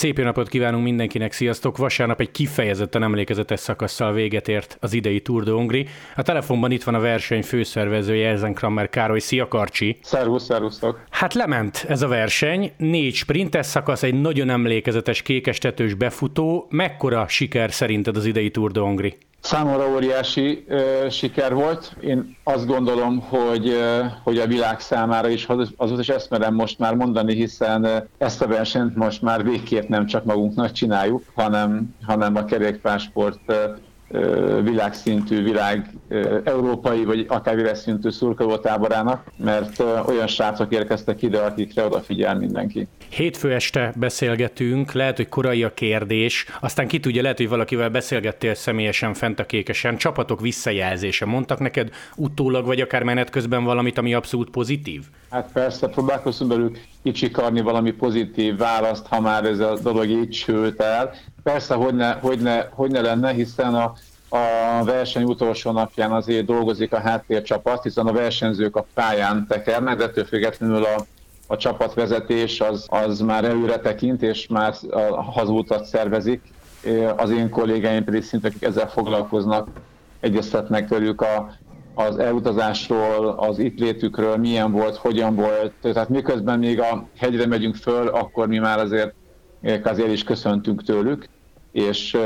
Szép jó napot kívánunk mindenkinek, sziasztok! Vasárnap egy kifejezetten emlékezetes szakasszal véget ért az idei Tour de Hongri. A telefonban itt van a verseny főszervezője, Elzen Krammer Károly. Szia Karcsi! Szervusz, szervusztok! Hát lement ez a verseny, négy sprintes szakasz, egy nagyon emlékezetes kékestetős befutó. Mekkora siker szerinted az idei Tour de Hongri? Számomra óriási ö, siker volt. Én azt gondolom, hogy, ö, hogy a világ számára is, azot is ezt merem most már mondani, hiszen ezt a versenyt most már végképp nem csak magunknak csináljuk, hanem, hanem a kerékpársport világszintű, világ európai vagy akár világszintű szurkolótáborának, mert olyan srácok érkeztek ide, akikre odafigyel mindenki. Hétfő este beszélgetünk, lehet, hogy korai a kérdés, aztán ki tudja, lehet, hogy valakivel beszélgettél személyesen fent a kékesen, csapatok visszajelzése. Mondtak neked utólag, vagy akár menet közben valamit, ami abszolút pozitív? Hát persze, próbálkozunk belül kicsikarni valami pozitív választ, ha már ez a dolog így sült el. Persze, hogy ne, hogy ne, hogy ne lenne, hiszen a, a verseny utolsó napján azért dolgozik a háttércsapat, hiszen a versenyzők a pályán tekernek, de ettől függetlenül a, a csapatvezetés az, az már előre tekint, és már a hazútat szervezik. Az én kollégáim pedig szinte, akik ezzel foglalkoznak, egyeztetnek velük a, az elutazásról, az itt létükről, milyen volt, hogyan volt. Tehát miközben még a hegyre megyünk föl, akkor mi már azért azért is köszöntünk tőlük, és,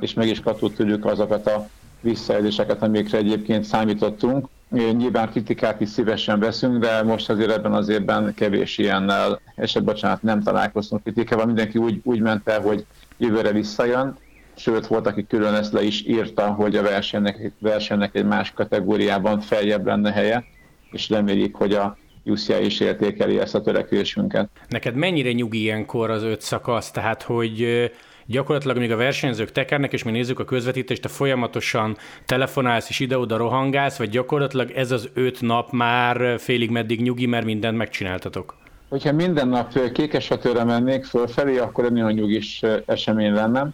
és meg is kaptuk tőlük azokat a visszaéléseket, amikre egyébként számítottunk. Nyilván kritikát is szívesen veszünk, de most azért ebben az évben kevés ilyennel, esetleg bocsánat, nem találkoztunk kritikával. Mindenki úgy, úgy ment el, hogy jövőre visszajön, sőt volt, aki külön ezt le is írta, hogy a versenynek, versenynek egy más kategóriában feljebb lenne helye, és reméljük, hogy a UCI is értékeli ezt a törekvésünket. Neked mennyire nyugi ilyenkor az öt szakasz, tehát hogy gyakorlatilag még a versenyzők tekernek, és mi nézzük a közvetítést, te folyamatosan telefonálsz és ide-oda rohangálsz, vagy gyakorlatilag ez az öt nap már félig meddig nyugi, mert mindent megcsináltatok? Hogyha minden nap kékesatőre mennék fölfelé, akkor egy nagyon nyugis esemény lenne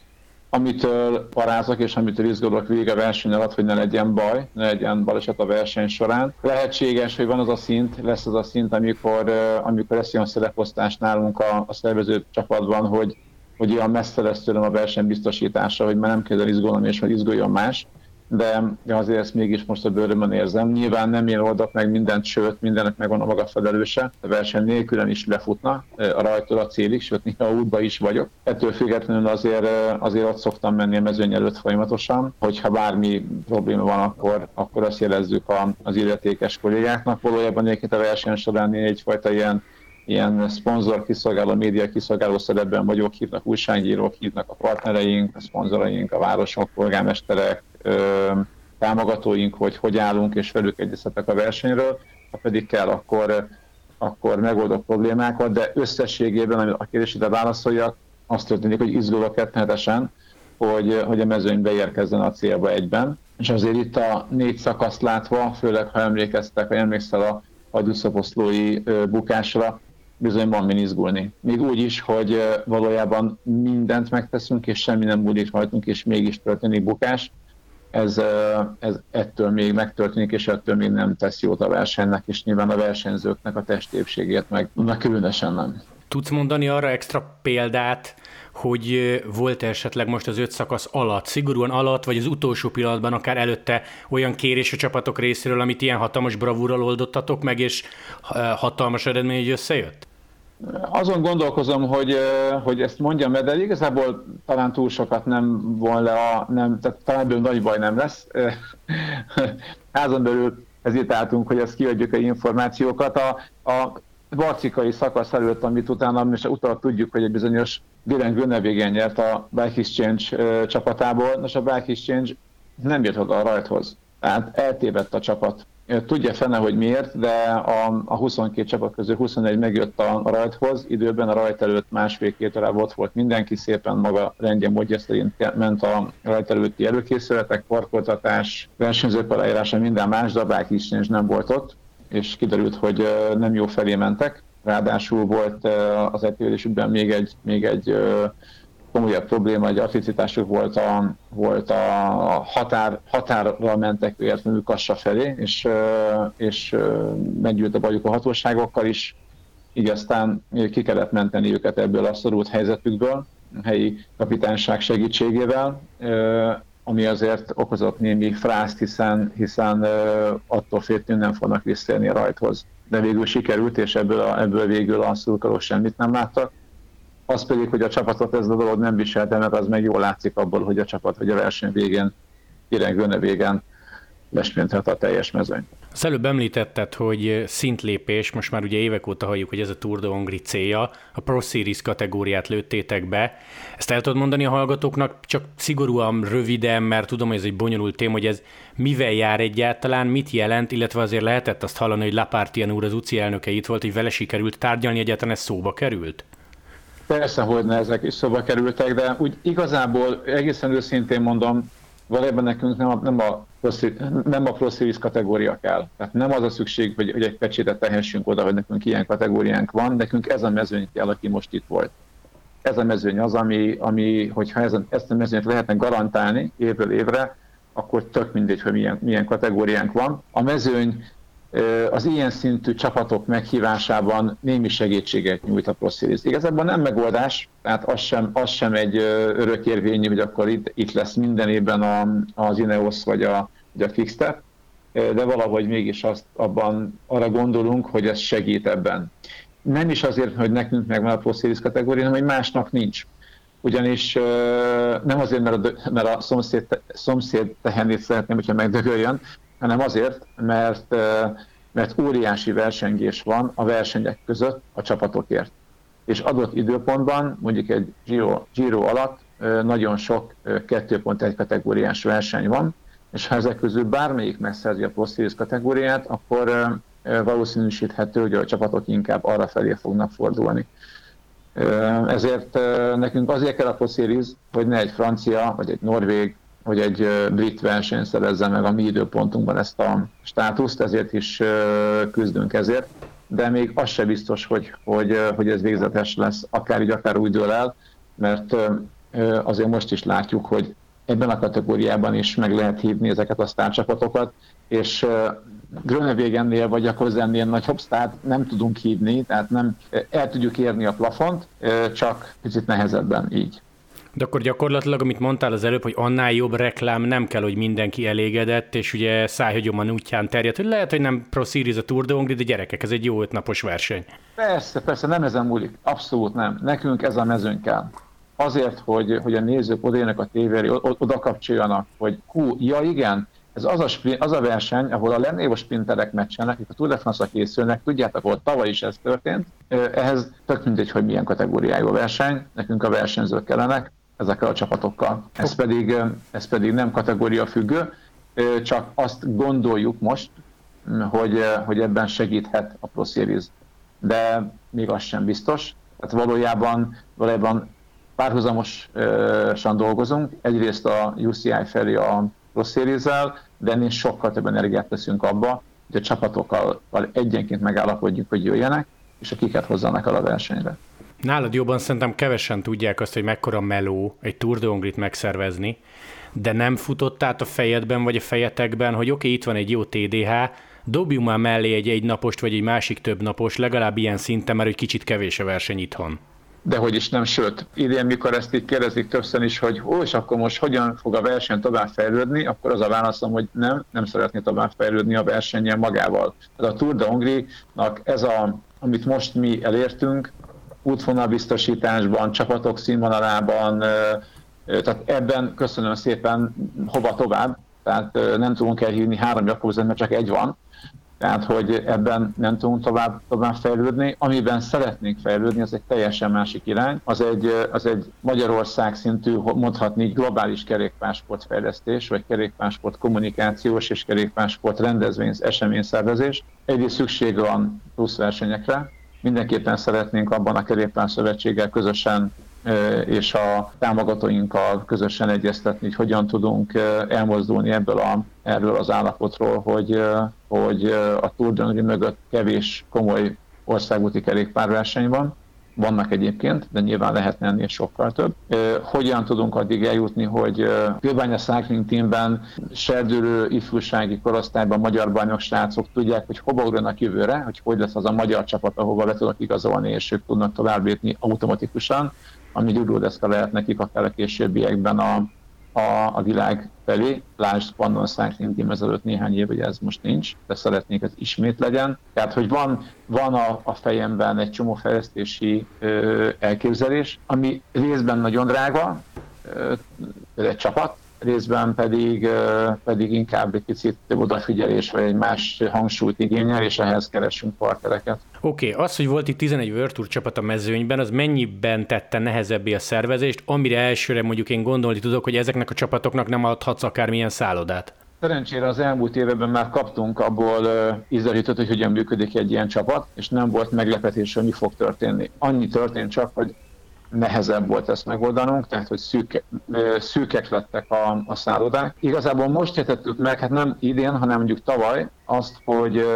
amitől parázok és amitől izgulok végig a verseny alatt, hogy ne legyen baj, ne legyen baleset a verseny során. Lehetséges, hogy van az a szint, lesz az a szint, amikor, amikor lesz olyan szereposztás nálunk a, a szervező csapatban, hogy, hogy olyan messze lesz tőlem a verseny biztosítása, hogy már nem kell izgulnom és hogy izguljon más de, azért ezt mégis most a bőrömön érzem. Nyilván nem én oldok meg mindent, sőt, mindennek megvan a maga felelőse. A verseny nélkülen is lefutna a rajtól a célig, sőt, néha útba is vagyok. Ettől függetlenül azért, azért ott szoktam menni a mezőny előtt folyamatosan, hogyha bármi probléma van, akkor, akkor azt jelezzük az illetékes kollégáknak. Valójában egyébként a verseny során egyfajta ilyen ilyen szponzor kiszolgáló, média kiszolgáló szerepben vagyok, hívnak újságírók, hívnak a partnereink, a szponzoraink, a városok, polgármesterek, támogatóink, hogy hogy állunk, és velük egyeztetek a versenyről, ha pedig kell, akkor, akkor megoldok problémákat, de összességében, a kérdésére válaszoljak, azt történik, hogy izgulok rettenetesen, hogy, hogy a mezőny beérkezzen a célba egyben. És azért itt a négy szakaszt látva, főleg ha emlékeztek, vagy emlékszel a, Duszaposzlói bukásra, bizony van min izgulni. Még úgy is, hogy valójában mindent megteszünk, és semmi nem múlik rajtunk, és mégis történik bukás. Ez, ez ettől még megtörténik, és ettől még nem tesz jót a versenynek, és nyilván a versenyzőknek a testépségét meg, meg különösen nem. Tudsz mondani arra extra példát, hogy volt esetleg most az öt szakasz alatt, szigorúan alatt, vagy az utolsó pillanatban, akár előtte olyan kérés a csapatok részéről, amit ilyen hatalmas bravúrral oldottatok meg, és hatalmas eredmény, hogy összejött? Azon gondolkozom, hogy, hogy ezt mondjam, de igazából talán túl sokat nem von le a, nem, tehát talán ebből nagy baj nem lesz. Házon belül hezitáltunk, hogy ezt kiadjuk egy információkat. A, a barcikai szakasz előtt, amit utána, és utána tudjuk, hogy egy bizonyos Dylan Grönevégen nyert a Bike Exchange csapatából. Nos, a Bike Exchange nem oda a rajthoz. Tehát eltévedt a csapat Tudja fene, hogy miért, de a, a 22 csapat közül 21 megjött a, rajthoz, időben a rajt előtt másfél-két órában volt mindenki, szépen maga rendje módja szerint ment a rajt előtti előkészületek, parkoltatás, versenyzők aláírása, minden más, dabák is nem volt ott, és kiderült, hogy nem jó felé mentek. Ráadásul volt az epülésükben még egy, még egy komolyabb probléma, egy atlicitásuk volt a, volt a határ, határra mentek értelmű Kassa felé, és, és meggyűlt a bajuk a hatóságokkal is, így aztán ki kellett menteni őket ebből a szorult helyzetükből. helyi kapitányság segítségével, ami azért okozott némi frászt, hiszen, hiszen attól féltünk nem fognak visszajönni a rajthoz. De végül sikerült, és ebből, a, ebből végül a szurkolók semmit nem láttak. Az pedig, hogy a csapatot ez a dolog nem viselte meg, az meg jól látszik abból, hogy a csapat, hogy a verseny végén, irányvőne végén lesminthet a teljes mezőny. Az előbb említetted, hogy szintlépés, most már ugye évek óta halljuk, hogy ez a Tour de Hongri célja, a Pro Series kategóriát lőttétek be. Ezt el tudod mondani a hallgatóknak, csak szigorúan röviden, mert tudom, hogy ez egy bonyolult téma, hogy ez mivel jár egyáltalán, mit jelent, illetve azért lehetett azt hallani, hogy Lapartian úr az UCI elnöke itt volt, hogy vele sikerült tárgyalni, egyáltalán ez szóba került? Persze, hogy ne ezek is szóba kerültek, de úgy igazából egészen őszintén mondom, valójában nekünk nem a, nem a, nem a Pro Series kategória kell. Tehát nem az a szükség, hogy, hogy egy pecsétet tehessünk oda, hogy nekünk ilyen kategóriánk van, nekünk ez a mezőny kell, aki most itt volt. Ez a mezőny az, ami, ami hogyha ezen, ezt a mezőnyt lehetne garantálni évről évre, akkor tök mindegy, hogy milyen, milyen kategóriánk van. A mezőny az ilyen szintű csapatok meghívásában némi segítséget nyújt a ProSeries. Igazából nem megoldás, tehát az sem, az sem egy örökérvényű, hogy akkor itt, itt lesz minden évben a, az Ineos vagy a, vagy a Fixstep, de valahogy mégis azt abban arra gondolunk, hogy ez segít ebben. Nem is azért, hogy nekünk megvan a ProSeries kategória, hanem hogy másnak nincs. Ugyanis nem azért, mert a, mert a szomszéd, szomszéd tehenét szeretném, hogyha megdögöljön, hanem azért, mert, mert óriási versengés van a versenyek között a csapatokért. És adott időpontban, mondjuk egy Giro, Giro alatt nagyon sok 2.1 kategóriás verseny van, és ha ezek közül bármelyik megszerzi a Pro kategóriát, akkor valószínűsíthető, hogy a csapatok inkább arra felé fognak fordulni. Ezért nekünk azért kell a Pro Series, hogy ne egy francia, vagy egy norvég, hogy egy brit verseny szerezze meg a mi időpontunkban ezt a státuszt, ezért is küzdünk ezért, de még az se biztos, hogy, hogy, hogy ez végzetes lesz, akár így, akár úgy dől el, mert azért most is látjuk, hogy ebben a kategóriában is meg lehet hívni ezeket a sztárcsapatokat, és Grönevégennél vagy a Kozennél nagyobb sztárt nem tudunk hívni, tehát nem el tudjuk érni a plafont, csak picit nehezebben így. De akkor gyakorlatilag, amit mondtál az előbb, hogy annál jobb reklám nem kell, hogy mindenki elégedett, és ugye szájhagyoman útján terjed, hogy lehet, hogy nem Pro Series a Tour de Hongri, de gyerekek, ez egy jó ötnapos verseny. Persze, persze, nem ezen múlik. Abszolút nem. Nekünk ez a mezőn kell. Azért, hogy, hogy a nézők odajönnek a tévére, oda kapcsoljanak, hogy hú, ja igen, ez az a, sprint, az a verseny, ahol a lennévó sprinterek meccsenek, akik a Tour de France-ra készülnek, tudjátok, hogy tavaly is ez történt. Ehhez tök mindegy, hogy milyen kategóriájú a verseny, nekünk a versenyzők kellenek, ezekkel a csapatokkal. Ez pedig, ez pedig nem kategória függő, csak azt gondoljuk most, hogy, hogy ebben segíthet a Pro Series. De még az sem biztos. Tehát valójában, valójában párhuzamosan dolgozunk. Egyrészt a UCI felé a Pro series de ennél sokkal több energiát teszünk abba, hogy a csapatokkal egyenként megállapodjuk, hogy jöjjenek, és akiket hozzanak el a versenyre. Nálad jobban szerintem kevesen tudják azt, hogy mekkora meló egy Tour de Hongrit megszervezni, de nem futott át a fejedben vagy a fejetekben, hogy oké, okay, itt van egy jó TDH, dobjunk már mellé egy egynapost vagy egy másik több napos, legalább ilyen szinten, mert egy kicsit kevés a verseny itthon. De hogy is nem, sőt, idén, mikor ezt így kérdezik többször is, hogy ó, és akkor most hogyan fog a verseny tovább fejlődni, akkor az a válaszom, hogy nem, nem szeretné tovább fejlődni a versenyen magával. Tehát a Tour de Hongri-nak ez a, amit most mi elértünk, útvonalbiztosításban, csapatok színvonalában, tehát ebben köszönöm szépen hova tovább, tehát nem tudunk elhívni három Jakobsen, mert csak egy van, tehát hogy ebben nem tudunk tovább, tovább fejlődni. Amiben szeretnénk fejlődni, az egy teljesen másik irány. Az egy, az egy Magyarország szintű, mondhatni globális kerékpársportfejlesztés, vagy kerékpársport kommunikációs és kerékpársport rendezvény, eseményszervezés. Egyrészt szükség van plusz versenyekre, mindenképpen szeretnénk abban a kerékpár szövetséggel közösen és a támogatóinkkal közösen egyeztetni, hogy hogyan tudunk elmozdulni ebből a, erről az állapotról, hogy, hogy a Tour de mögött kevés komoly országúti kerékpárverseny van, vannak egyébként, de nyilván lehetne ennél sokkal több. Hogyan tudunk addig eljutni, hogy Kőbánya Cycling Teamben serdülő ifjúsági korosztályban magyar bajnok tudják, hogy hova ugranak jövőre, hogy hogy lesz az a magyar csapat, ahova be tudnak igazolni, és ők tudnak tovább lépni automatikusan, ami gyúrlódeszka lehet nekik akár a későbbiekben a, a, a világ felé. Lásd Pannon Cycling ezelőtt néhány év, hogy ez most nincs, de szeretnék, ez ismét legyen. Tehát, hogy van, van a, a fejemben egy csomó fejlesztési ö, elképzelés, ami részben nagyon drága, ö, egy csapat, részben pedig, pedig inkább egy picit odafigyelés vagy egy más hangsúlyt igényel, és ehhez keresünk partnereket. Oké, okay, az, hogy volt itt 11 World Tour csapat a mezőnyben, az mennyiben tette nehezebbé a szervezést, amire elsőre mondjuk én gondolni tudok, hogy ezeknek a csapatoknak nem adhatsz akármilyen szállodát? Szerencsére az elmúlt években már kaptunk abból uh, hogy hogyan működik egy ilyen csapat, és nem volt meglepetés, hogy mi fog történni. Annyi történt csak, hogy nehezebb volt ezt megoldanunk, tehát hogy szűke, szűkek lettek a, a szállodák. Igazából most értettük meg, hát nem idén, hanem mondjuk tavaly azt, hogy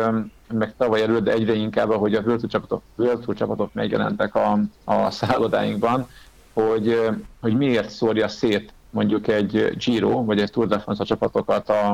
meg tavaly előtt, de egyre inkább, hogy a Virtual csapatok, Virtual csapatok megjelentek a, a szállodáinkban, hogy, hogy miért szórja szét mondjuk egy Giro vagy egy Tour de France csapatokat a,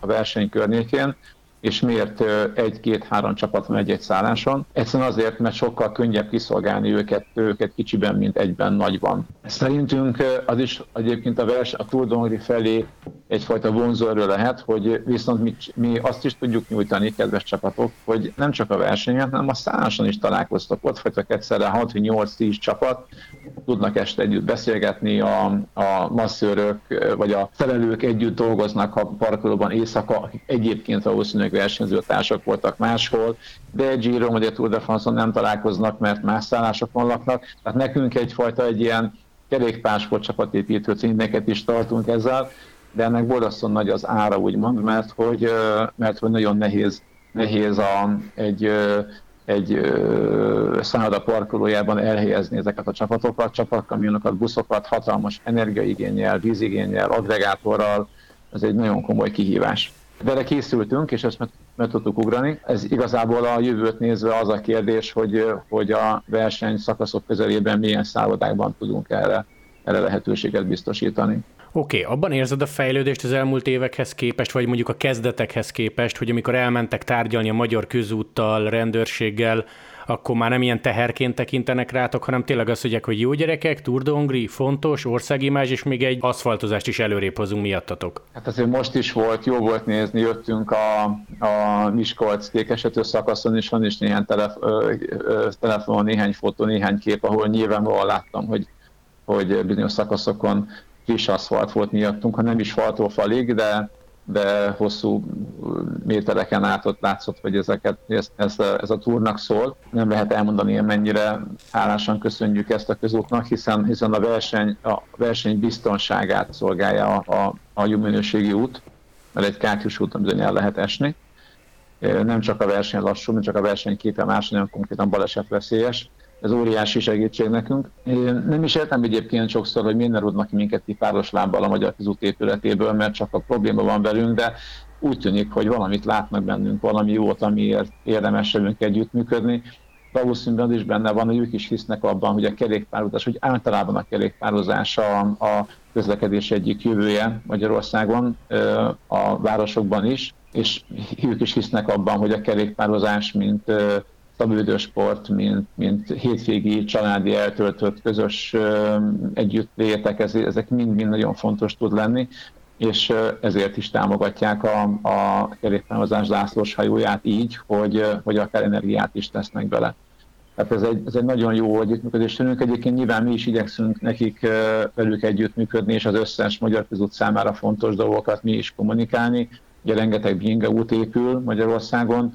a verseny környékén, és miért egy-két-három csapat van egy-egy szálláson? Egyszerűen azért, mert sokkal könnyebb kiszolgálni őket, őket kicsiben, mint egyben nagyban. Szerintünk az is egyébként a, vers, a Tour felé egyfajta vonzóerő lehet, hogy viszont mi, mi azt is tudjuk nyújtani, kedves csapatok, hogy nem csak a versenyen, hanem a szálláson is találkoztak. Ott vagytok egyszerre 6-8-10 csapat, tudnak este együtt beszélgetni, a, a masszőrök vagy a felelők együtt dolgoznak a parkolóban éjszaka, akik egyébként valószínűleg versenyzőtársak voltak máshol, de egy Giro vagy a Tour de France-on nem találkoznak, mert más szállásokon laknak. Tehát nekünk egyfajta egy ilyen kerékpársport csapatépítő címeket is tartunk ezzel, de ennek borzasztóan nagy az ára, úgymond, mert hogy, mert hogy nagyon nehéz, nehéz a, egy, egy szálloda parkolójában elhelyezni ezeket a csapatokat, csapatkamionokat, buszokat, hatalmas energiaigényel, vízigényel, agregátorral, ez egy nagyon komoly kihívás. De erre készültünk, és ezt meg, meg tudtuk ugrani. Ez igazából a jövőt nézve az a kérdés, hogy, hogy a verseny szakaszok közelében milyen szállodákban tudunk erre, erre lehetőséget biztosítani. Oké, okay, abban érzed a fejlődést az elmúlt évekhez képest, vagy mondjuk a kezdetekhez képest, hogy amikor elmentek tárgyalni a magyar közúttal, rendőrséggel, akkor már nem ilyen teherként tekintenek rátok, hanem tényleg azt mondják, hogy jó gyerekek, Hongri, fontos, országimázs, és még egy aszfaltozást is előrébb hozunk miattatok. Hát azért most is volt, jó volt nézni, jöttünk a, a Miskolc kékesető szakaszon, és van is néhány telef, ö, ö, telefonon, néhány fotó, néhány kép, ahol nyilvánvalóan láttam, hogy, hogy bizonyos szakaszokon friss aszfalt volt miattunk, ha nem is faltól falig, de, de hosszú métereken át ott látszott, hogy ezeket, ez, ez, a, ez a túrnak szól. Nem lehet elmondani, mennyire hálásan köszönjük ezt a közútnak, hiszen, hiszen a, verseny, a verseny biztonságát szolgálja a, a, a jó minőségi út, mert egy kártyus úton bizony el lehet esni. Nem csak a verseny lassú, nem csak a verseny képe más, hanem konkrétan balesetveszélyes ez óriási segítség nekünk. Én nem is értem egyébként sokszor, hogy miért rúdnak minket ki páros lábbal a magyar közút épületéből, mert csak a probléma van velünk, de úgy tűnik, hogy valamit látnak bennünk, valami jót, amiért érdemes velünk együttműködni. Valószínűleg is benne van, hogy ők is hisznek abban, hogy a kerékpározás, hogy általában a kerékpározás a, a közlekedés egyik jövője Magyarországon, a városokban is, és ők is hisznek abban, hogy a kerékpározás, mint szabadidősport, mint, mint hétvégi családi eltöltött közös együttlétek, ezek mind-mind nagyon fontos tud lenni, és ezért is támogatják a, a kerékpározás zászlós hajóját így, hogy, hogy akár energiát is tesznek bele. Tehát ez egy, ez egy nagyon jó együttműködés tőlünk. Egyébként nyilván mi is igyekszünk nekik velük együttműködni, és az összes magyar közút számára fontos dolgokat mi is kommunikálni. Ugye rengeteg binge út épül Magyarországon,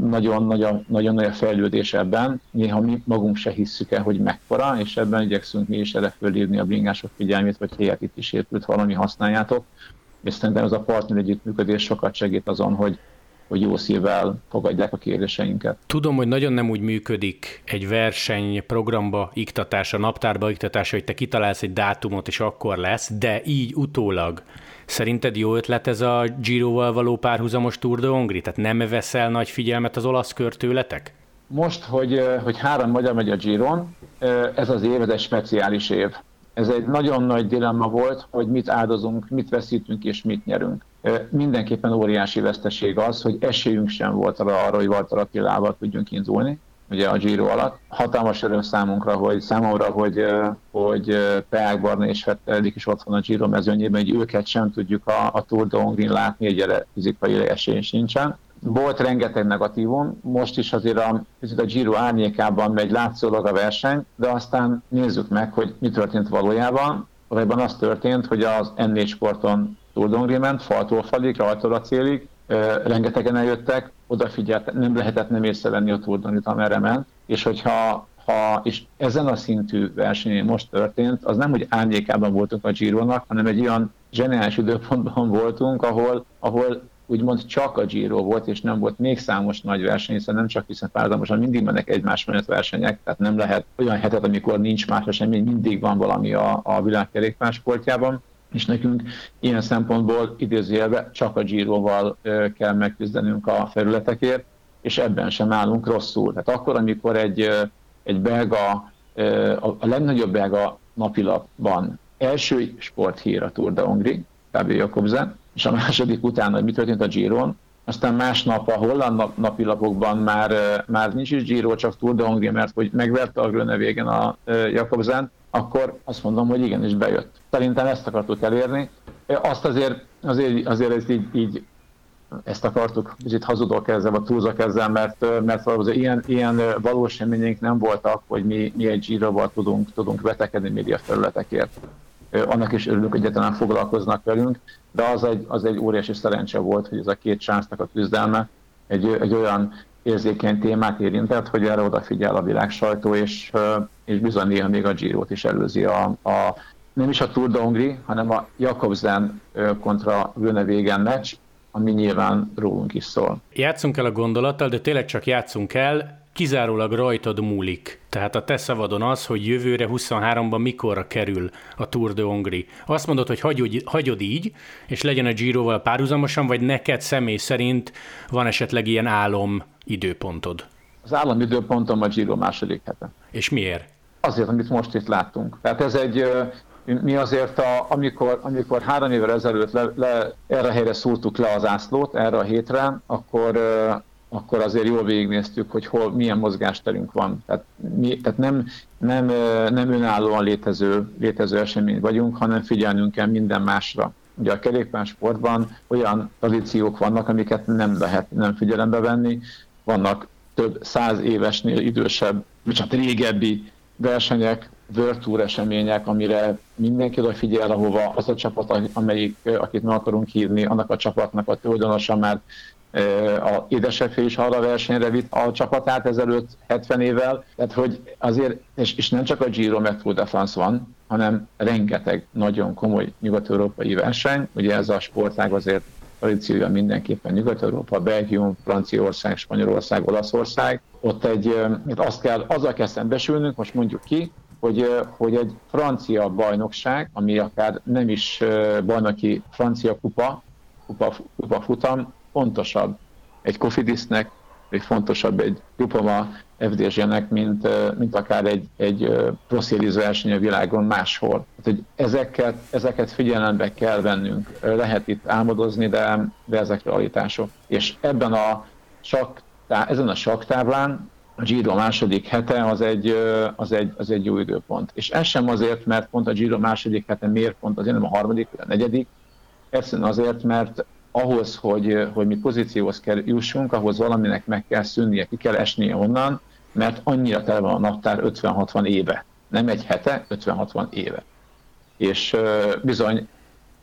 nagyon nagy, nagyon fejlődés ebben, néha mi magunk se hisszük el, hogy mekkora, és ebben igyekszünk mi is erre fölírni a bringások figyelmét, vagy helyet itt is épült valami használjátok, és szerintem ez a partner együttműködés sokat segít azon, hogy hogy jó szívvel fogadják a kérdéseinket. Tudom, hogy nagyon nem úgy működik egy verseny programba iktatása, naptárba iktatása, hogy te kitalálsz egy dátumot, és akkor lesz, de így utólag Szerinted jó ötlet ez a Giroval való párhuzamos Tour de Hongri? Tehát nem veszel nagy figyelmet az olasz kör tőletek? Most, hogy, hogy három magyar megy a Giron, ez az év, ez egy speciális év. Ez egy nagyon nagy dilemma volt, hogy mit áldozunk, mit veszítünk és mit nyerünk. Mindenképpen óriási veszteség az, hogy esélyünk sem volt arra, arra hogy Vartar Attilával tudjunk indulni. Ugye a Giro alatt. Hatalmas öröm számunkra, hogy számomra, hogy, hogy Peák Barna és Fettelik is ott van a Giro mezőnyében, hogy őket sem tudjuk a, a Tour de Hongrin látni, egy fizikai esély sincsen. Volt rengeteg negatívum, most is azért a, a Giro árnyékában megy látszólag a verseny, de aztán nézzük meg, hogy mi történt valójában. Valójában az történt, hogy az N4 sporton Tour de Hongrin ment, faltól falig, rajtól a célig, rengetegen eljöttek, odafigyelt, nem lehetett nem észrevenni a turnanit, amerre ment, és hogyha ha, és ezen a szintű versenyen most történt, az nem, hogy árnyékában voltunk a Gironak, hanem egy olyan zseniális időpontban voltunk, ahol, ahol úgymond csak a Giro volt, és nem volt még számos nagy verseny, hiszen nem csak hiszen párhuzamosan mindig mennek egymás mellett versenyek, tehát nem lehet olyan hetet, amikor nincs más esemény, mindig van valami a, a világkerékpár sportjában és nekünk ilyen szempontból idézőjelve csak a Giroval kell megküzdenünk a felületekért, és ebben sem állunk rosszul. Tehát akkor, amikor egy, egy belga, a legnagyobb belga napilapban első sporthír a Tour de Hongri, kb. Jakobsen, és a második után, hogy mi történt a Giron, aztán másnap a holland napilapokban már, már nincs is Giro, csak Tour de Hongri, mert hogy megverte a Gröne végén a Jakobsen, akkor azt mondom, hogy igenis bejött. Szerintem ezt akartuk elérni. Azt azért, azért, azért ez így, így ezt akartuk, kicsit hazudok ezzel, vagy túlzok ezzel, mert, mert valószínűleg ilyen, ilyen valós seményénk nem voltak, hogy mi, mi egy zsíroval tudunk, tudunk vetekedni média felületekért. Annak is örülünk, hogy egyáltalán foglalkoznak velünk, de az egy, az egy óriási szerencse volt, hogy ez a két sáncnak a küzdelme egy, egy olyan érzékeny témát érintett, hogy erre odafigyel a világ sajtó, és, és bizony néha még a Giro-t is előzi a, a nem is a Tour de Hongri, hanem a Jakobsen kontra Grönevégen meccs, ami nyilván rólunk is szól. Játszunk el a gondolattal, de tényleg csak játszunk el, kizárólag rajtad múlik. Tehát a te szavadon az, hogy jövőre 23-ban mikorra kerül a Tour de Hongri. Azt mondod, hogy hagyod, hagyod így, és legyen a Giroval párhuzamosan, vagy neked személy szerint van esetleg ilyen álom időpontod? Az állam időpontom a Giro második hete. És miért? Azért, amit most itt láttunk. Tehát ez egy, mi azért, a, amikor, amikor három évvel ezelőtt le, le, erre a helyre szúrtuk le az ászlót, erre a hétre, akkor akkor azért jól végignéztük, hogy hol, milyen mozgásterünk van. Tehát, mi, tehát nem, nem, nem önállóan létező, létező esemény vagyunk, hanem figyelnünk kell minden másra. Ugye a kerékpársportban olyan tradíciók vannak, amiket nem lehet nem figyelembe venni. Vannak több száz évesnél idősebb, vagy csak régebbi versenyek, World események, amire mindenki odafigyel, ahova az a csapat, amelyik, akit meg akarunk hívni, annak a csapatnak a tulajdonosa már a édesapja is arra versenyre vitt a csapatát ezelőtt 70 évvel, tehát hogy azért, és, és nem csak a Giro meg Tour de France van, hanem rengeteg nagyon komoly nyugat-európai verseny, ugye ez a sportág azért tradíciója mindenképpen Nyugat-Európa, Belgium, Franciaország, Spanyolország, Olaszország. Ott egy, azt kell, azzal kell szembesülnünk, most mondjuk ki, hogy, hogy egy francia bajnokság, ami akár nem is bajnoki francia kupa, kupa, kupa futam, fontosabb egy Kofidisnek, vagy fontosabb egy Grupama FDZ-nek, mint, mint akár egy, egy Pro Series verseny a világon máshol. Hát, hogy ezeket, ezeket figyelembe kell vennünk. Lehet itt álmodozni, de, de ezek realitások. És ebben a sak, ezen a saktáblán a Giro második hete az egy, az, egy, az egy jó időpont. És ez sem azért, mert pont a Giro második hete miért pont azért nem a harmadik, vagy a negyedik, egyszerűen azért, mert ahhoz, hogy, hogy mi pozícióhoz kell jussunk, ahhoz valaminek meg kell szűnnie, ki kell esnie onnan, mert annyira tele van a naptár 50-60 éve. Nem egy hete, 50-60 éve. És bizony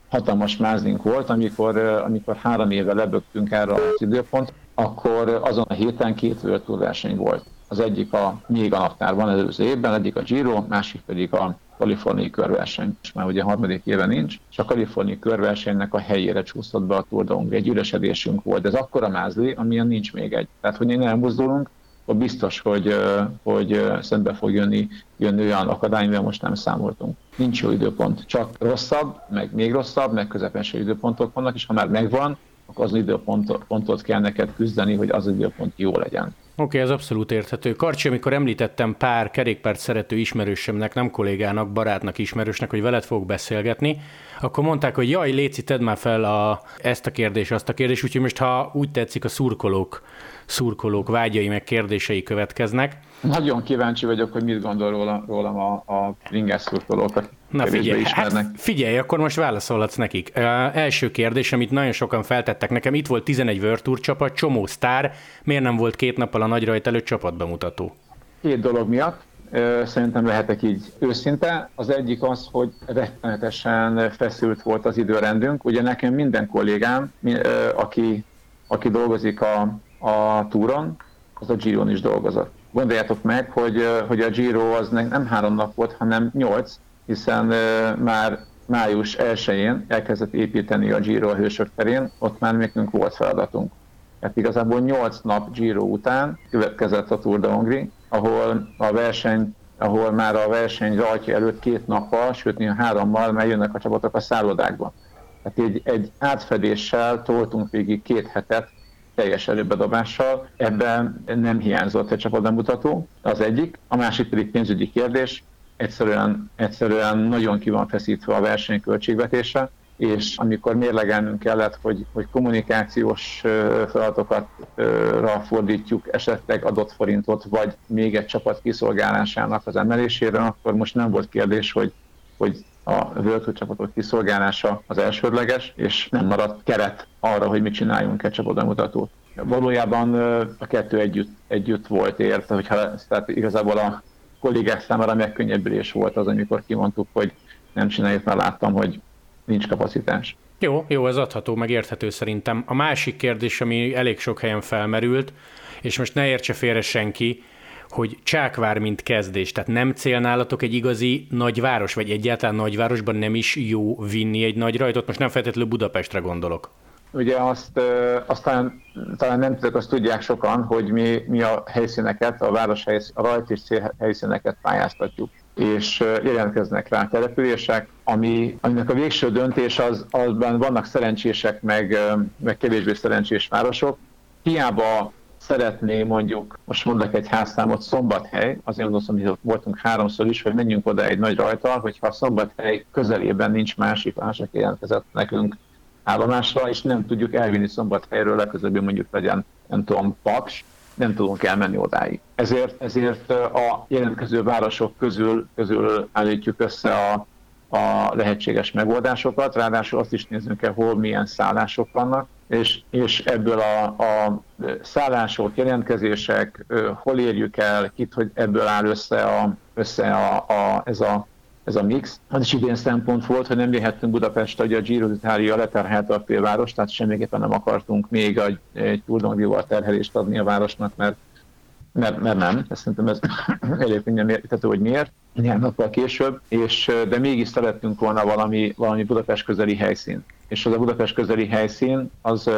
hatalmas mázlink volt, amikor, amikor három éve lebögtünk erre az időpont, akkor azon a héten két World verseny volt. Az egyik a még a naptárban előző évben, egyik a Giro, másik pedig a kaliforniai körverseny, és már ugye harmadik éve nincs, és a kaliforniai körversenynek a helyére csúszott be a Tour de. Egy üresedésünk volt, ez akkora mázli, amilyen nincs még egy. Tehát, hogy én elmozdulunk, akkor biztos, hogy, hogy szembe fog jönni, jönni olyan akadály, amivel most nem számoltunk. Nincs jó időpont, csak rosszabb, meg még rosszabb, meg közepes időpontok vannak, és ha már megvan, akkor az időpontot kell neked küzdeni, hogy az időpont jó legyen. Oké, okay, ez abszolút érthető. Karcsi, amikor említettem pár kerékpárt szerető ismerősömnek, nem kollégának, barátnak, ismerősnek, hogy veled fogok beszélgetni, akkor mondták, hogy jaj, Léci, tedd már fel a, ezt a kérdést, azt a kérdést, úgyhogy most ha úgy tetszik, a szurkolók, szurkolók vágyai meg kérdései következnek. Nagyon kíváncsi vagyok, hogy mit gondol rólam, rólam a, a ringás szurkolók. Na figyelj, hát figyelj, akkor most válaszolhatsz nekik. Uh, első kérdés, amit nagyon sokan feltettek nekem, itt volt 11 World Tour csapat, csomó sztár, miért nem volt két nappal a nagy rajt előtt csapatbemutató? Két dolog miatt szerintem lehetek így őszinte. Az egyik az, hogy rettenetesen feszült volt az időrendünk. Ugye nekem minden kollégám, aki, aki dolgozik a, a túron, az a Giron is dolgozott. Gondoljátok meg, hogy, hogy a Giro az nem három nap volt, hanem nyolc, hiszen már május 1-én elkezdett építeni a Giro a hősök terén, ott már nekünk volt feladatunk. Tehát igazából 8 nap Giro után következett a Tour de Hongrie, ahol a verseny ahol már a verseny rajtja előtt két nappal, sőt néha hárommal már jönnek a csapatok a szállodákba. Tehát egy, egy átfedéssel toltunk végig két hetet teljes előbedobással, ebben nem hiányzott egy csapatbemutató, az egyik. A másik pedig pénzügyi kérdés, egyszerűen, egyszerűen nagyon ki van feszítve a verseny költségvetése, és amikor mérlegelnünk kellett, hogy, hogy kommunikációs feladatokat fordítjuk esetleg adott forintot, vagy még egy csapat kiszolgálásának az emelésére, akkor most nem volt kérdés, hogy, hogy a World csapatok kiszolgálása az elsődleges, és nem maradt keret arra, hogy mit csináljunk egy csapatbemutatót. Valójában a kettő együtt, együtt volt ért, hogyha, tehát igazából a kollégák számára megkönnyebbülés volt az, amikor kimondtuk, hogy nem csináljuk, mert láttam, hogy nincs kapacitás. Jó, jó, ez adható, meg érthető szerintem. A másik kérdés, ami elég sok helyen felmerült, és most ne értse félre senki, hogy Csákvár mint kezdés, tehát nem cél nálatok egy igazi nagyváros, vagy egyáltalán nagyvárosban nem is jó vinni egy nagy rajtot? Most nem feltétlenül Budapestre gondolok. Ugye azt, azt talán, talán nem tudok, azt tudják sokan, hogy mi, mi a helyszíneket, a város helyszín, a rajt és cél helyszíneket pályáztatjuk és jelentkeznek rá települések, ami, aminek a végső döntés az, azban vannak szerencsések, meg, meg kevésbé szerencsés városok. Hiába szeretné mondjuk, most mondok egy házszámot, Szombathely, azért mondom, hogy ott voltunk háromszor is, hogy menjünk oda egy nagy rajtal, hogyha a Szombathely közelében nincs másik aki jelentkezett nekünk állomásra, és nem tudjuk elvinni Szombathelyről legközelebb mondjuk legyen, nem tudom, Paks, nem tudunk elmenni odáig. Ezért, ezért a jelentkező városok közül, közül állítjuk össze a, a lehetséges megoldásokat, ráadásul azt is nézzünk el, hol milyen szállások vannak, és, és ebből a, a szállások, jelentkezések, hol érjük el, kit, hogy ebből áll össze, a, össze a, a, ez a ez a mix. Az is idén szempont volt, hogy nem jöhettünk Budapestre, hogy a Giro d'Italia leterhelte a félváros, tehát semmiképpen nem akartunk még egy, egy Tour terhelést adni a városnak, mert mert, mert nem, ezt szerintem ez elég könnyen értető, hogy miért, néhány nappal később, és, de mégis szerettünk volna valami, valami Budapest közeli helyszín. És az a Budapest közeli helyszín, az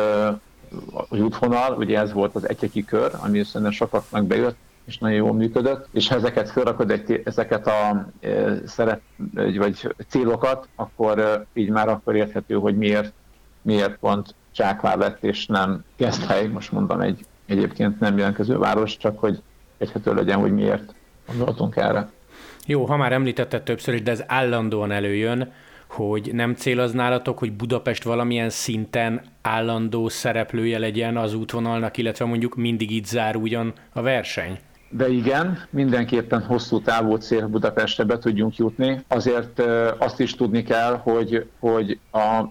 az útvonal, ugye ez volt az egyeki kör, ami szerintem sokaknak bejött, és nagyon jól működött, és ha ezeket felrakod, egy, ezeket a e, szeret, vagy célokat, akkor e, így már akkor érthető, hogy miért, miért pont Csákvár lett, és nem Keszthely, most mondom egy egyébként nem jelentkező város, csak hogy érthető legyen, hogy miért gondoltunk erre. Jó, ha már említetted többször is, de ez állandóan előjön, hogy nem cél az nálatok, hogy Budapest valamilyen szinten állandó szereplője legyen az útvonalnak, illetve mondjuk mindig itt zár ugyan a verseny? De igen, mindenképpen hosszú távú cél Budapestre be tudjunk jutni. Azért azt is tudni kell, hogy, hogy a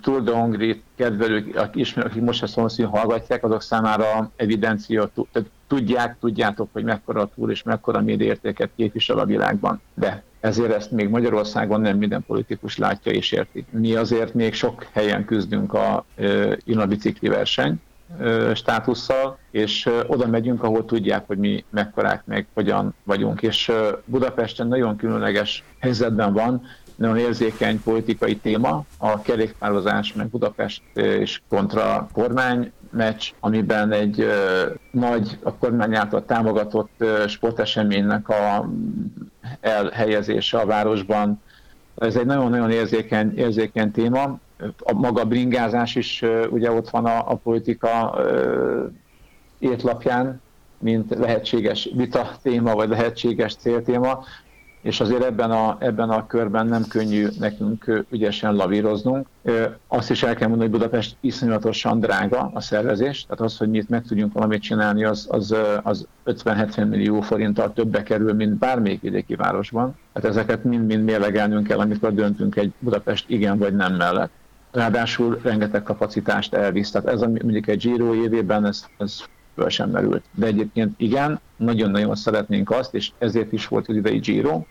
Tour de Hongrie kedvelők, akik most a szomszédon hallgatják, azok számára evidencia, tehát tudják, tudjátok, hogy mekkora a túr és mekkora médiértéket képvisel a világban. De ezért ezt még Magyarországon nem minden politikus látja és érti. Mi azért még sok helyen küzdünk a e, bicikli verseny, státusszal, és oda megyünk, ahol tudják, hogy mi mekkorák, meg hogyan vagyunk. És Budapesten nagyon különleges helyzetben van, nagyon érzékeny politikai téma, a kerékpározás, meg Budapest és kontra kormány meccs, amiben egy nagy, a kormány által támogatott sporteseménynek a elhelyezése a városban. Ez egy nagyon-nagyon érzékeny, érzékeny téma, a maga bringázás is ugye ott van a, a politika étlapján, mint lehetséges vita téma, vagy lehetséges céltéma, és azért ebben a, ebben a körben nem könnyű nekünk ügyesen lavíroznunk. Azt is el kell mondani, hogy Budapest iszonyatosan drága a szervezés, tehát az, hogy mi itt meg tudjunk valamit csinálni, az, az, az 50-70 millió forinttal többe kerül, mint bármelyik vidéki városban. Tehát ezeket mind-mind mérlegelnünk kell, amikor döntünk egy Budapest igen vagy nem mellett. Ráadásul rengeteg kapacitást elvisz. Tehát ez a, mondjuk egy Giro évében ez, ez föl sem merült. De egyébként igen, nagyon-nagyon szeretnénk azt, és ezért is volt az idei Giro,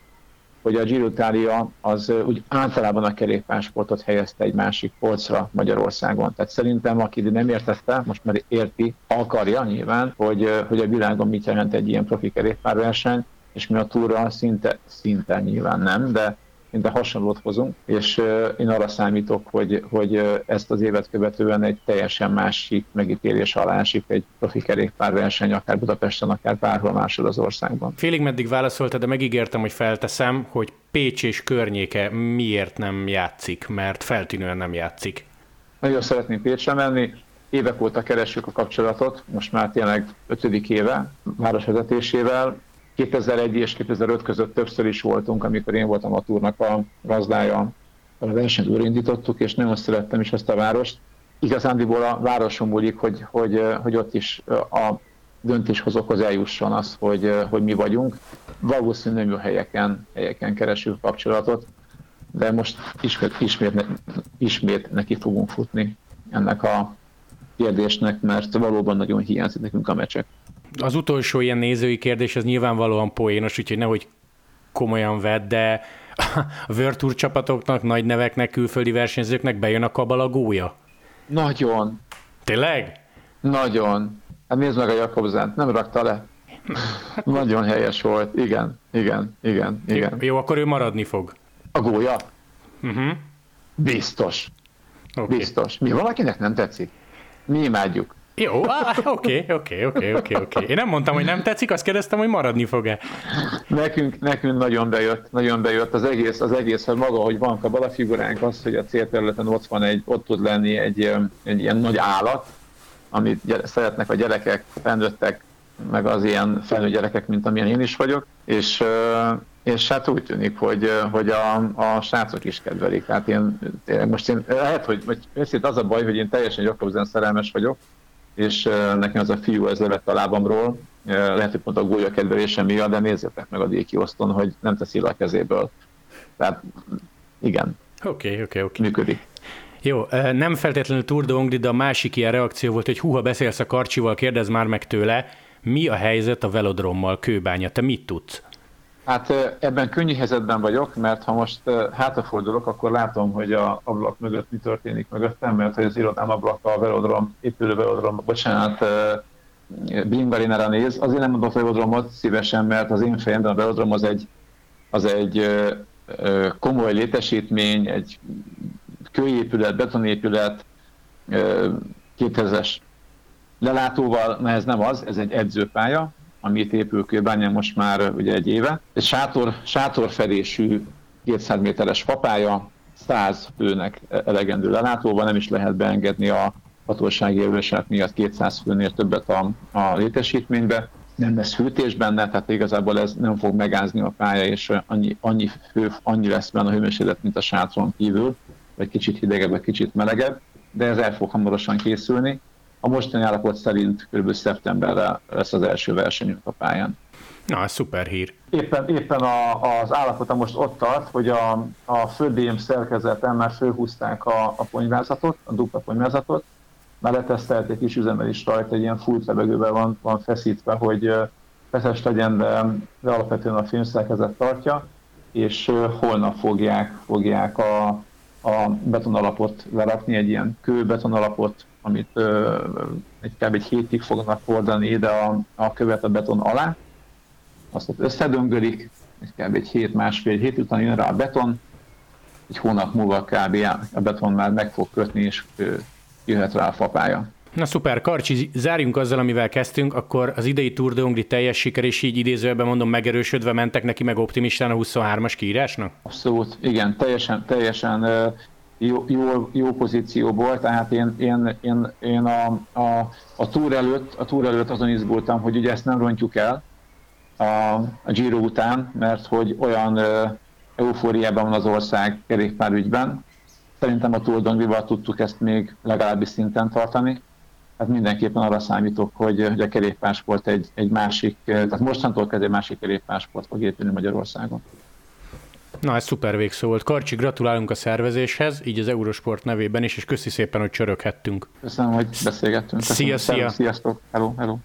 hogy a Giro Italia az úgy általában a kerékpársportot helyezte egy másik polcra Magyarországon. Tehát szerintem, aki nem értette, most már érti, akarja nyilván, hogy, hogy a világon mit jelent egy ilyen profi kerékpárverseny, és mi a túra szinte, szinte nyilván nem, de szinte hasonlót hozunk, és én arra számítok, hogy, hogy ezt az évet követően egy teljesen másik megítélés alá esik egy profi kerékpárverseny, akár Budapesten, akár bárhol máshol az országban. Félig meddig válaszolta, de megígértem, hogy felteszem, hogy Pécs és környéke miért nem játszik, mert feltűnően nem játszik. Nagyon szeretnénk Pécsre menni, évek óta keresjük a kapcsolatot, most már tényleg ötödik éve városvezetésével, 2001 és 2005 között többször is voltunk, amikor én voltam a túrnak a gazdája, a versenyt újraindítottuk, és nagyon szerettem is ezt a várost. Igazándiból a városon múlik, hogy, hogy, hogy ott is a döntéshozókhoz eljusson az, hogy, hogy mi vagyunk. Valószínűleg a helyeken, helyeken keresünk kapcsolatot, de most ismét, ismét, ismét neki fogunk futni ennek a kérdésnek, mert valóban nagyon hiányzik nekünk a mecsek. Az utolsó ilyen nézői kérdés, ez nyilvánvalóan poénos, úgyhogy nehogy komolyan vedd, de a World Tour csapatoknak, nagy neveknek, külföldi versenyzőknek bejön a kabalagója? Nagyon. Tényleg? Nagyon. Hát nézd meg a Jakobzánt, nem rakta le. Nagyon helyes volt, igen, igen, igen, igen. Jó, akkor ő maradni fog. A gólya? Uh-huh. Biztos. Okay. Biztos. Mi valakinek nem tetszik? Mi imádjuk. Jó, oké, oké, oké, oké, oké. Én nem mondtam, hogy nem tetszik, azt kérdeztem, hogy maradni fog-e. Nekünk, nekünk nagyon bejött, nagyon bejött az egész, az egész, hogy maga, hogy van a balafiguránk, az, hogy a célterületen ott van egy, ott tud lenni egy, egy ilyen nagy állat, amit szeretnek a gyerekek, felnőttek, meg az ilyen felnőtt gyerekek, mint amilyen én is vagyok, és, és hát úgy tűnik, hogy, hogy a, a srácok is kedvelik. Tehát én, most én, lehet, hogy, hogy az a baj, hogy én teljesen Jakobsen szerelmes vagyok, és nekem ez a fiú ez levett a lábamról, lehet, hogy pont a gólya kedvelése miatt, de nézzétek meg a oszton, hogy nem teszi le a kezéből. Tehát igen. Oké, okay, oké, okay, oké. Okay. Működik. Jó, nem feltétlenül Tour de Hongri, de a másik ilyen reakció volt, hogy húha beszélsz a Karcsival, kérdez már meg tőle, mi a helyzet a velodrommal, kőbánya, te mit tudsz? Hát ebben könnyű helyzetben vagyok, mert ha most hátrafordulok, akkor látom, hogy a ablak mögött mi történik mögöttem, mert hogy az irodám ablaka a velodrom, épülő velodrom, bocsánat, Bingarinára néz. Azért nem mondok velodromot szívesen, mert az én fejemben a velodrom az egy, az egy komoly létesítmény, egy kőépület, betonépület, 2000-es lelátóval, mert ez nem az, ez egy edzőpálya, amit épül Kőbányán most már ugye egy éve. Egy sátor, sátorfedésű 200 méteres papája, 100 főnek elegendő lelátóval, nem is lehet beengedni a hatósági elősát miatt 200 főnél többet a, a létesítménybe. Nem lesz hűtés benne, tehát igazából ez nem fog megázni a pálya, és annyi, annyi, fő, annyi lesz benne a hőmérséklet, mint a sátron kívül, vagy kicsit hidegebb, vagy kicsit melegebb, de ez el fog hamarosan készülni. A mostani állapot szerint kb. szeptemberre lesz az első versenyünk a pályán. Na, ez szuper hír. Éppen, éppen a, az állapota most ott tart, hogy a, a földém szerkezeten már fölhúzták a, a ponyvázatot, a dupla ponyvázatot, már letesztelték is üzemel is rajta, egy ilyen fúlt levegővel van, van feszítve, hogy feszes legyen, de, de alapvetően a filmszerkezet tartja, és holnap fogják, fogják a, a betonalapot lerakni, egy ilyen kőbetonalapot, amit ö, egy kb. egy hétig fognak hordani ide a, a követ a beton alá, azt ott összedöngölik, egy kb. egy hét, másfél hét után jön rá a beton, egy hónap múlva kb. a beton már meg fog kötni, és jöhet rá a fapája. Na szuper, Karcsi, zárjunk azzal, amivel kezdtünk, akkor az idei Tour de Hongri teljes siker, és így idézőben mondom, megerősödve mentek neki meg optimistán a 23-as kiírásnak? Abszolút, igen, teljesen, teljesen jó, jó, jó pozícióból, tehát én, én, én, én a, a, a túr előtt, a túr előtt azon izgultam, hogy ugye ezt nem rontjuk el, a, a Giro után, mert hogy olyan eufóriában van az ország kerékpárügyben. Szerintem a Tour tudtuk ezt még legalábbis szinten tartani. Hát mindenképpen arra számítok, hogy, hogy a kerékpársport egy, egy másik, tehát mostantól kezdve egy másik kerékpársport fog épülni Magyarországon. Na, ez szuper végszó volt. Karcsi, gratulálunk a szervezéshez, így az Eurosport nevében is, és köszi szépen, hogy csöröghettünk. Köszönöm, hogy beszélgettünk. Szia, szia. Sziasztok. Hello, hello.